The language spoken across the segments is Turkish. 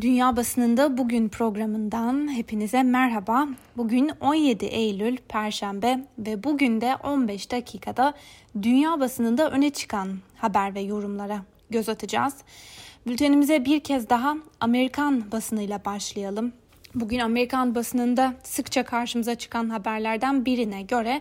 Dünya Basınında Bugün programından hepinize merhaba. Bugün 17 Eylül Perşembe ve bugün de 15 dakikada dünya basınında öne çıkan haber ve yorumlara göz atacağız. Bültenimize bir kez daha Amerikan basınıyla başlayalım. Bugün Amerikan basınında sıkça karşımıza çıkan haberlerden birine göre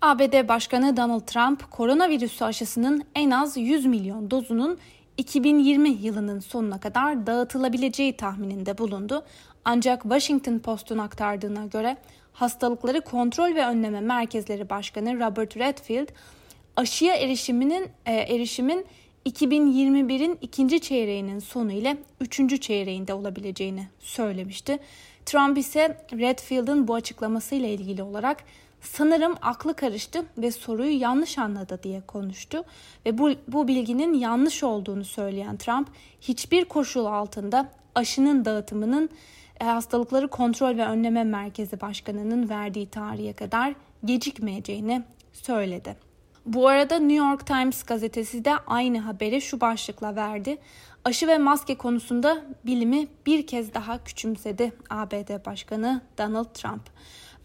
ABD Başkanı Donald Trump koronavirüsü aşısının en az 100 milyon dozunun 2020 yılının sonuna kadar dağıtılabileceği tahmininde bulundu. Ancak Washington Post'un aktardığına göre Hastalıkları Kontrol ve Önleme Merkezleri Başkanı Robert Redfield aşıya erişiminin e, erişimin 2021'in ikinci çeyreğinin sonu ile üçüncü çeyreğinde olabileceğini söylemişti. Trump ise Redfield'ın bu açıklamasıyla ilgili olarak sanırım aklı karıştı ve soruyu yanlış anladı diye konuştu ve bu, bu bilginin yanlış olduğunu söyleyen Trump hiçbir koşul altında aşının dağıtımının e, Hastalıkları Kontrol ve Önleme Merkezi Başkanı'nın verdiği tarihe kadar gecikmeyeceğini söyledi. Bu arada New York Times gazetesi de aynı haberi şu başlıkla verdi. Aşı ve maske konusunda bilimi bir kez daha küçümsedi ABD Başkanı Donald Trump.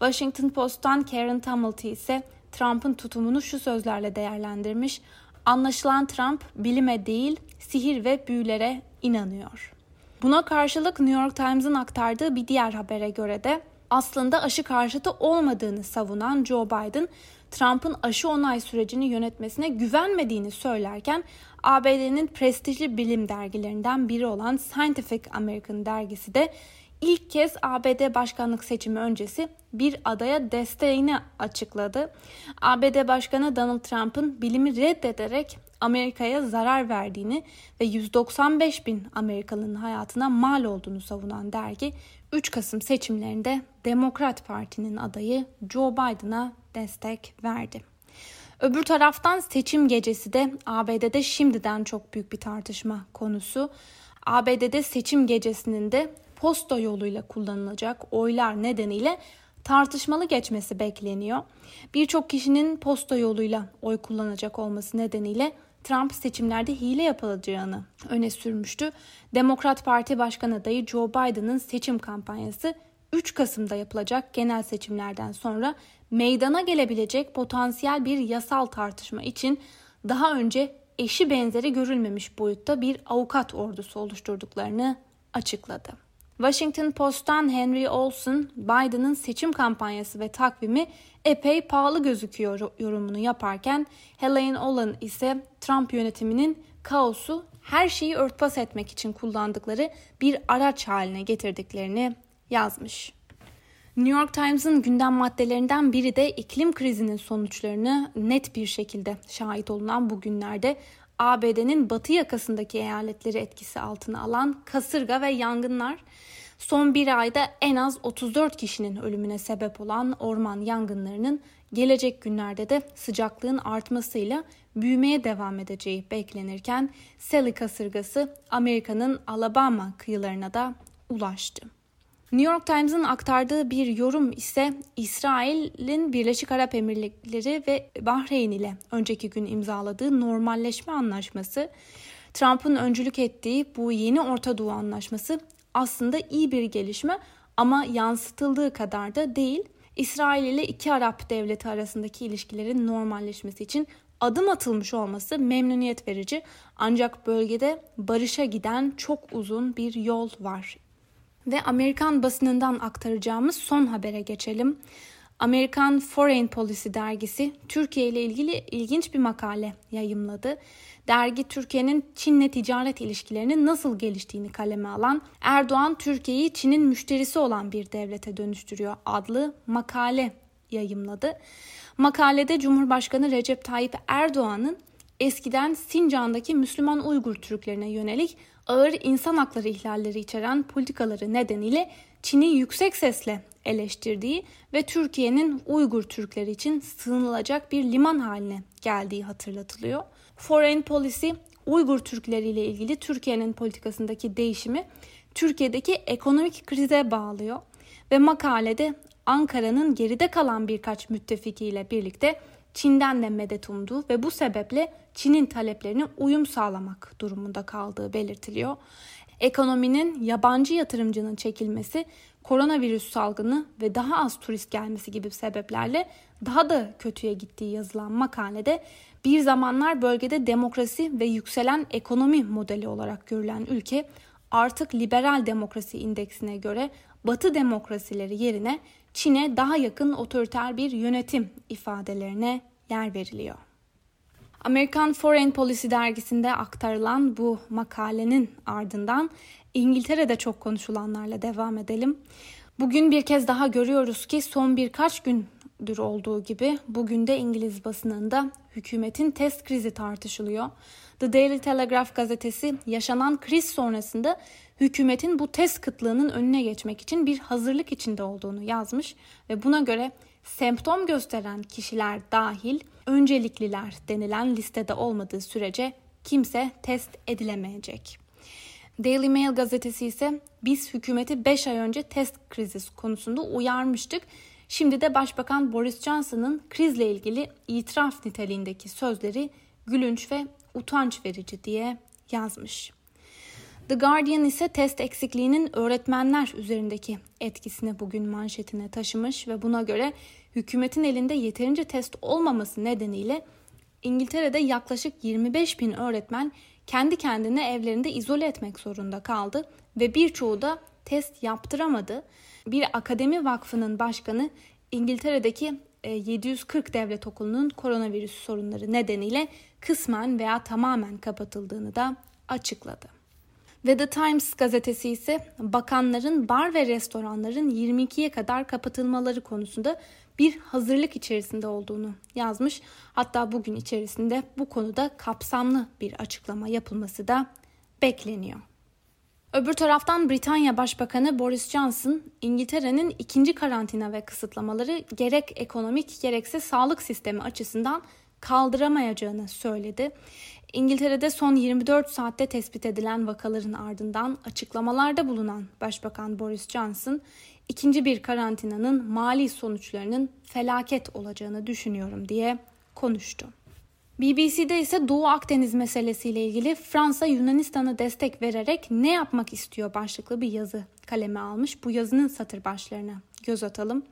Washington Post'tan Karen Tumulty ise Trump'ın tutumunu şu sözlerle değerlendirmiş. Anlaşılan Trump bilime değil sihir ve büyülere inanıyor. Buna karşılık New York Times'ın aktardığı bir diğer habere göre de aslında aşı karşıtı olmadığını savunan Joe Biden, Trump'ın aşı onay sürecini yönetmesine güvenmediğini söylerken ABD'nin prestijli bilim dergilerinden biri olan Scientific American dergisi de ilk kez ABD başkanlık seçimi öncesi bir adaya desteğini açıkladı. ABD Başkanı Donald Trump'ın bilimi reddederek Amerika'ya zarar verdiğini ve 195 bin Amerikalının hayatına mal olduğunu savunan dergi 3 Kasım seçimlerinde Demokrat Parti'nin adayı Joe Biden'a destek verdi. Öbür taraftan seçim gecesi de ABD'de şimdiden çok büyük bir tartışma konusu. ABD'de seçim gecesinin de posta yoluyla kullanılacak oylar nedeniyle tartışmalı geçmesi bekleniyor. Birçok kişinin posta yoluyla oy kullanacak olması nedeniyle Trump seçimlerde hile yapılacağını öne sürmüştü. Demokrat Parti Başkan adayı Joe Biden'ın seçim kampanyası 3 Kasım'da yapılacak genel seçimlerden sonra meydana gelebilecek potansiyel bir yasal tartışma için daha önce eşi benzeri görülmemiş boyutta bir avukat ordusu oluşturduklarını açıkladı. Washington Post'tan Henry Olson, Biden'ın seçim kampanyası ve takvimi epey pahalı gözüküyor yorumunu yaparken Helen Olan ise Trump yönetiminin kaosu her şeyi örtbas etmek için kullandıkları bir araç haline getirdiklerini yazmış. New York Times'ın gündem maddelerinden biri de iklim krizinin sonuçlarını net bir şekilde şahit olunan bu günlerde ABD'nin batı yakasındaki eyaletleri etkisi altına alan kasırga ve yangınlar son bir ayda en az 34 kişinin ölümüne sebep olan orman yangınlarının gelecek günlerde de sıcaklığın artmasıyla büyümeye devam edeceği beklenirken Sally kasırgası Amerika'nın Alabama kıyılarına da ulaştı. New York Times'ın aktardığı bir yorum ise İsrail'in Birleşik Arap Emirlikleri ve Bahreyn ile önceki gün imzaladığı normalleşme anlaşması Trump'ın öncülük ettiği bu yeni Orta Doğu anlaşması aslında iyi bir gelişme ama yansıtıldığı kadar da değil. İsrail ile iki Arap devleti arasındaki ilişkilerin normalleşmesi için adım atılmış olması memnuniyet verici ancak bölgede barışa giden çok uzun bir yol var. Ve Amerikan basınından aktaracağımız son habere geçelim. Amerikan Foreign Policy dergisi Türkiye ile ilgili ilginç bir makale yayımladı. Dergi Türkiye'nin Çin'le ticaret ilişkilerinin nasıl geliştiğini kaleme alan Erdoğan Türkiye'yi Çin'in müşterisi olan bir devlete dönüştürüyor adlı makale yayımladı. Makalede Cumhurbaşkanı Recep Tayyip Erdoğan'ın eskiden Sincan'daki Müslüman Uygur Türklerine yönelik ağır insan hakları ihlalleri içeren politikaları nedeniyle Çin'i yüksek sesle eleştirdiği ve Türkiye'nin Uygur Türkleri için sığınılacak bir liman haline geldiği hatırlatılıyor. Foreign Policy Uygur Türkleri ile ilgili Türkiye'nin politikasındaki değişimi Türkiye'deki ekonomik krize bağlıyor ve makalede Ankara'nın geride kalan birkaç müttefikiyle birlikte Çin'den de medet umduğu ve bu sebeple Çin'in taleplerine uyum sağlamak durumunda kaldığı belirtiliyor. Ekonominin yabancı yatırımcının çekilmesi, koronavirüs salgını ve daha az turist gelmesi gibi sebeplerle daha da kötüye gittiği yazılan makalede bir zamanlar bölgede demokrasi ve yükselen ekonomi modeli olarak görülen ülke artık liberal demokrasi indeksine göre batı demokrasileri yerine Çin'e daha yakın otoriter bir yönetim ifadelerine yer veriliyor. Amerikan Foreign Policy dergisinde aktarılan bu makalenin ardından İngiltere'de çok konuşulanlarla devam edelim. Bugün bir kez daha görüyoruz ki son birkaç gündür olduğu gibi bugün de İngiliz basınında hükümetin test krizi tartışılıyor. The Daily Telegraph gazetesi yaşanan kriz sonrasında hükümetin bu test kıtlığının önüne geçmek için bir hazırlık içinde olduğunu yazmış ve buna göre semptom gösteren kişiler dahil öncelikliler denilen listede olmadığı sürece kimse test edilemeyecek. Daily Mail gazetesi ise biz hükümeti 5 ay önce test krizi konusunda uyarmıştık. Şimdi de Başbakan Boris Johnson'ın krizle ilgili itiraf niteliğindeki sözleri gülünç ve utanç verici diye yazmış. The Guardian ise test eksikliğinin öğretmenler üzerindeki etkisini bugün manşetine taşımış ve buna göre hükümetin elinde yeterince test olmaması nedeniyle İngiltere'de yaklaşık 25 bin öğretmen kendi kendine evlerinde izole etmek zorunda kaldı ve birçoğu da test yaptıramadı. Bir akademi vakfının başkanı İngiltere'deki 740 e, devlet okulunun koronavirüs sorunları nedeniyle kısmen veya tamamen kapatıldığını da açıkladı. Ve The Times gazetesi ise bakanların bar ve restoranların 22'ye kadar kapatılmaları konusunda bir hazırlık içerisinde olduğunu yazmış. Hatta bugün içerisinde bu konuda kapsamlı bir açıklama yapılması da bekleniyor. Öbür taraftan Britanya Başbakanı Boris Johnson, İngiltere'nin ikinci karantina ve kısıtlamaları gerek ekonomik gerekse sağlık sistemi açısından kaldıramayacağını söyledi. İngiltere'de son 24 saatte tespit edilen vakaların ardından açıklamalarda bulunan Başbakan Boris Johnson, ikinci bir karantinanın mali sonuçlarının felaket olacağını düşünüyorum diye konuştu. BBC'de ise Doğu Akdeniz meselesiyle ilgili Fransa Yunanistan'a destek vererek ne yapmak istiyor başlıklı bir yazı kaleme almış. Bu yazının satır başlarına göz atalım.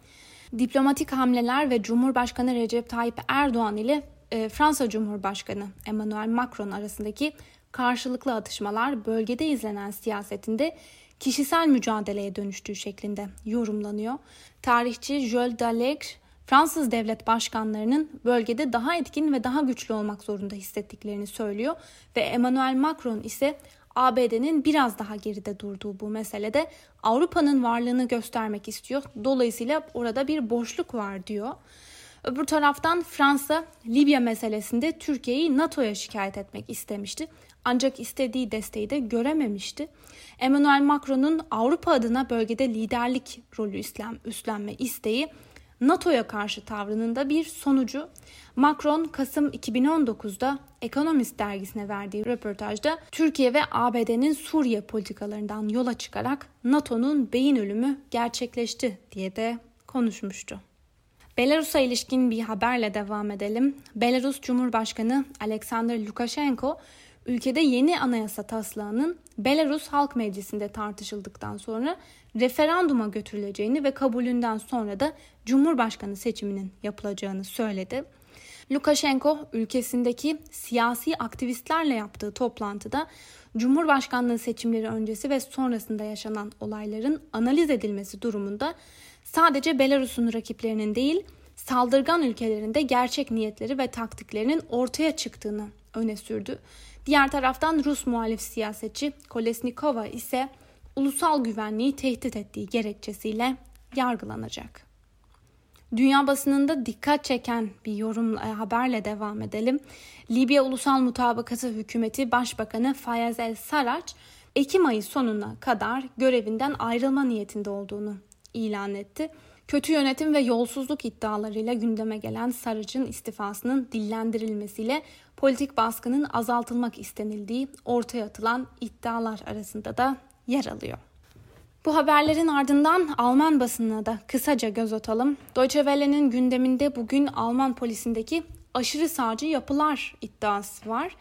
Diplomatik hamleler ve Cumhurbaşkanı Recep Tayyip Erdoğan ile e, Fransa Cumhurbaşkanı Emmanuel Macron arasındaki karşılıklı atışmalar bölgede izlenen siyasetinde kişisel mücadeleye dönüştüğü şeklinde yorumlanıyor. Tarihçi Jules Dallaigne Fransız devlet başkanlarının bölgede daha etkin ve daha güçlü olmak zorunda hissettiklerini söylüyor ve Emmanuel Macron ise ABD'nin biraz daha geride durduğu bu meselede Avrupa'nın varlığını göstermek istiyor. Dolayısıyla orada bir boşluk var diyor. Öbür taraftan Fransa Libya meselesinde Türkiye'yi NATO'ya şikayet etmek istemişti. Ancak istediği desteği de görememişti. Emmanuel Macron'un Avrupa adına bölgede liderlik rolü üstlen, üstlenme isteği NATO'ya karşı tavrının da bir sonucu. Macron Kasım 2019'da Economist dergisine verdiği röportajda Türkiye ve ABD'nin Suriye politikalarından yola çıkarak NATO'nun beyin ölümü gerçekleşti diye de konuşmuştu. Belarus'a ilişkin bir haberle devam edelim. Belarus Cumhurbaşkanı Alexander Lukashenko ülkede yeni anayasa taslağının Belarus Halk Meclisi'nde tartışıldıktan sonra referanduma götürüleceğini ve kabulünden sonra da Cumhurbaşkanı seçiminin yapılacağını söyledi. Lukashenko ülkesindeki siyasi aktivistlerle yaptığı toplantıda Cumhurbaşkanlığı seçimleri öncesi ve sonrasında yaşanan olayların analiz edilmesi durumunda sadece Belarus'un rakiplerinin değil, saldırgan ülkelerinde gerçek niyetleri ve taktiklerinin ortaya çıktığını öne sürdü. Diğer taraftan Rus muhalif siyasetçi Kolesnikova ise ulusal güvenliği tehdit ettiği gerekçesiyle yargılanacak. Dünya basınında dikkat çeken bir yorum e, haberle devam edelim. Libya Ulusal Mutabakatı Hükümeti Başbakanı Fayez El Saraç, Ekim ayı sonuna kadar görevinden ayrılma niyetinde olduğunu ilan etti. Kötü yönetim ve yolsuzluk iddialarıyla gündeme gelen Sarıç'ın istifasının dillendirilmesiyle politik baskının azaltılmak istenildiği ortaya atılan iddialar arasında da yer alıyor. Bu haberlerin ardından Alman basınına da kısaca göz atalım. Deutsche Welle'nin gündeminde bugün Alman polisindeki aşırı sağcı yapılar iddiası var.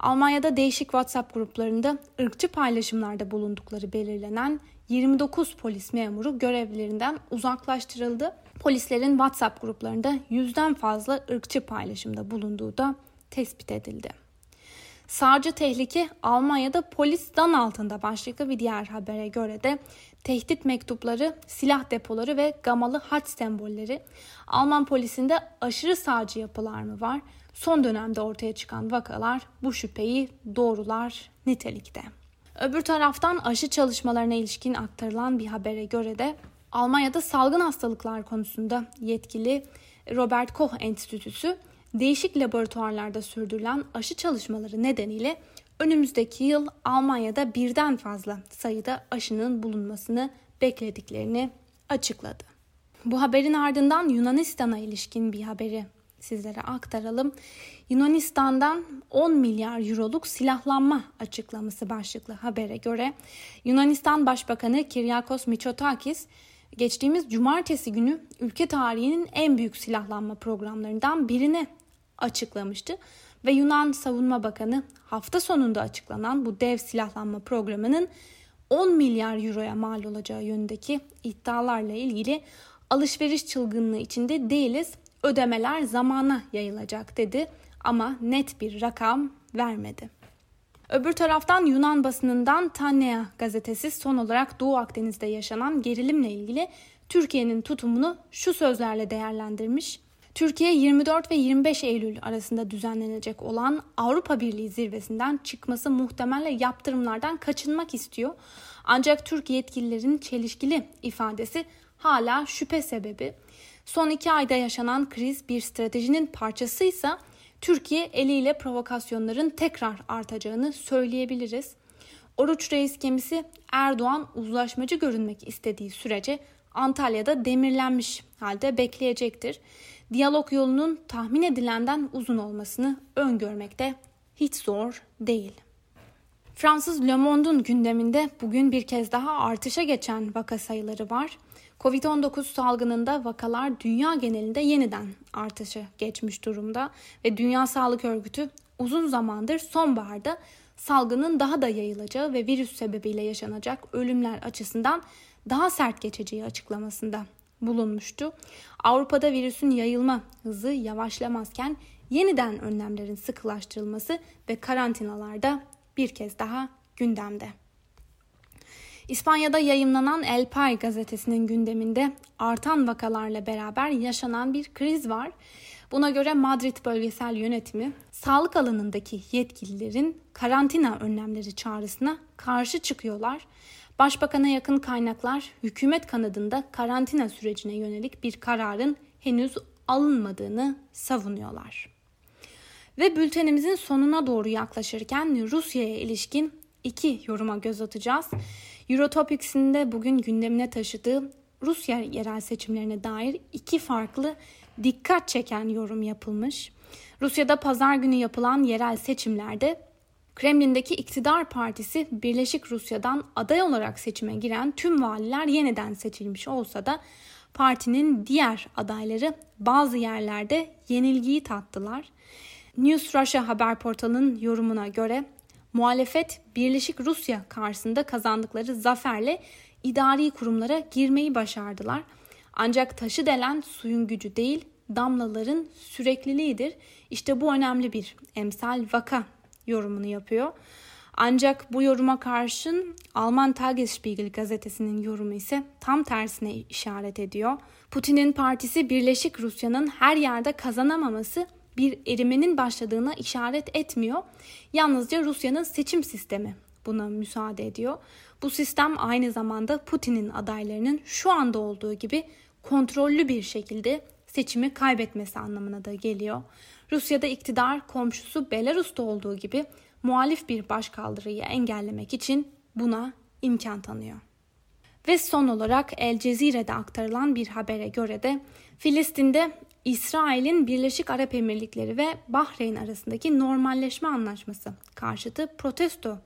Almanya'da değişik WhatsApp gruplarında ırkçı paylaşımlarda bulundukları belirlenen 29 polis memuru görevlerinden uzaklaştırıldı. Polislerin WhatsApp gruplarında yüzden fazla ırkçı paylaşımda bulunduğu da tespit edildi. Sağcı tehlike Almanya'da polis dan altında başlıklı bir diğer habere göre de tehdit mektupları, silah depoları ve gamalı haç sembolleri Alman polisinde aşırı sağcı yapılar mı var? Son dönemde ortaya çıkan vakalar bu şüpheyi doğrular nitelikte. Öbür taraftan aşı çalışmalarına ilişkin aktarılan bir habere göre de Almanya'da salgın hastalıklar konusunda yetkili Robert Koch Enstitüsü değişik laboratuvarlarda sürdürülen aşı çalışmaları nedeniyle önümüzdeki yıl Almanya'da birden fazla sayıda aşının bulunmasını beklediklerini açıkladı. Bu haberin ardından Yunanistan'a ilişkin bir haberi sizlere aktaralım. Yunanistan'dan 10 milyar euroluk silahlanma açıklaması başlıklı habere göre Yunanistan Başbakanı Kyriakos Mitsotakis geçtiğimiz cumartesi günü ülke tarihinin en büyük silahlanma programlarından birini açıklamıştı ve Yunan Savunma Bakanı hafta sonunda açıklanan bu dev silahlanma programının 10 milyar euroya mal olacağı yönündeki iddialarla ilgili alışveriş çılgınlığı içinde değiliz ödemeler zamana yayılacak dedi ama net bir rakam vermedi. Öbür taraftan Yunan basınından Tanea gazetesi son olarak Doğu Akdeniz'de yaşanan gerilimle ilgili Türkiye'nin tutumunu şu sözlerle değerlendirmiş. Türkiye 24 ve 25 Eylül arasında düzenlenecek olan Avrupa Birliği zirvesinden çıkması muhtemelen yaptırımlardan kaçınmak istiyor. Ancak Türkiye yetkililerin çelişkili ifadesi hala şüphe sebebi. Son iki ayda yaşanan kriz bir stratejinin parçasıysa Türkiye eliyle provokasyonların tekrar artacağını söyleyebiliriz. Oruç Reis gemisi Erdoğan uzlaşmacı görünmek istediği sürece Antalya'da demirlenmiş halde bekleyecektir. Diyalog yolunun tahmin edilenden uzun olmasını öngörmekte hiç zor değil. Fransız Le Monde'un gündeminde bugün bir kez daha artışa geçen vaka sayıları var. Covid-19 salgınında vakalar dünya genelinde yeniden artışa geçmiş durumda ve Dünya Sağlık Örgütü uzun zamandır sonbaharda salgının daha da yayılacağı ve virüs sebebiyle yaşanacak ölümler açısından daha sert geçeceği açıklamasında bulunmuştu. Avrupa'da virüsün yayılma hızı yavaşlamazken yeniden önlemlerin sıkılaştırılması ve karantinalarda bir kez daha gündemde. İspanya'da yayımlanan El Pay gazetesinin gündeminde artan vakalarla beraber yaşanan bir kriz var. Buna göre Madrid bölgesel yönetimi sağlık alanındaki yetkililerin karantina önlemleri çağrısına karşı çıkıyorlar. Başbakana yakın kaynaklar hükümet kanadında karantina sürecine yönelik bir kararın henüz alınmadığını savunuyorlar. Ve bültenimizin sonuna doğru yaklaşırken Rusya'ya ilişkin iki yoruma göz atacağız. Eurotopics'in de bugün gündemine taşıdığı Rusya yerel seçimlerine dair iki farklı dikkat çeken yorum yapılmış. Rusya'da pazar günü yapılan yerel seçimlerde Kremlin'deki iktidar partisi Birleşik Rusya'dan aday olarak seçime giren tüm valiler yeniden seçilmiş olsa da partinin diğer adayları bazı yerlerde yenilgiyi tattılar. News Russia haber portalının yorumuna göre muhalefet Birleşik Rusya karşısında kazandıkları zaferle idari kurumlara girmeyi başardılar. Ancak taşı delen suyun gücü değil, damlaların sürekliliğidir. İşte bu önemli bir emsal vaka yorumunu yapıyor. Ancak bu yoruma karşın Alman Tagesspiegel gazetesinin yorumu ise tam tersine işaret ediyor. Putin'in partisi Birleşik Rusya'nın her yerde kazanamaması bir erimenin başladığına işaret etmiyor. Yalnızca Rusya'nın seçim sistemi buna müsaade ediyor. Bu sistem aynı zamanda Putin'in adaylarının şu anda olduğu gibi kontrollü bir şekilde seçimi kaybetmesi anlamına da geliyor. Rusya'da iktidar komşusu Belarus'ta olduğu gibi muhalif bir başkaldırıyı engellemek için buna imkan tanıyor. Ve son olarak El Cezire'de aktarılan bir habere göre de Filistin'de İsrail'in Birleşik Arap Emirlikleri ve Bahreyn arasındaki normalleşme anlaşması karşıtı protesto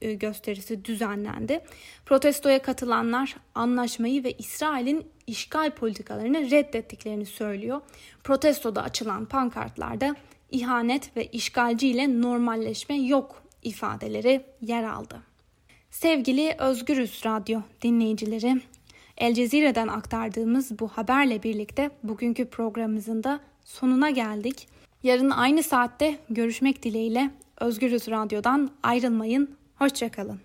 gösterisi düzenlendi. Protestoya katılanlar anlaşmayı ve İsrail'in işgal politikalarını reddettiklerini söylüyor. Protestoda açılan pankartlarda ihanet ve işgalci ile normalleşme yok ifadeleri yer aldı. Sevgili Özgürüz Radyo dinleyicileri, El Cezire'den aktardığımız bu haberle birlikte bugünkü programımızın da sonuna geldik. Yarın aynı saatte görüşmek dileğiyle Özgürüz Radyo'dan ayrılmayın. Hoşçakalın.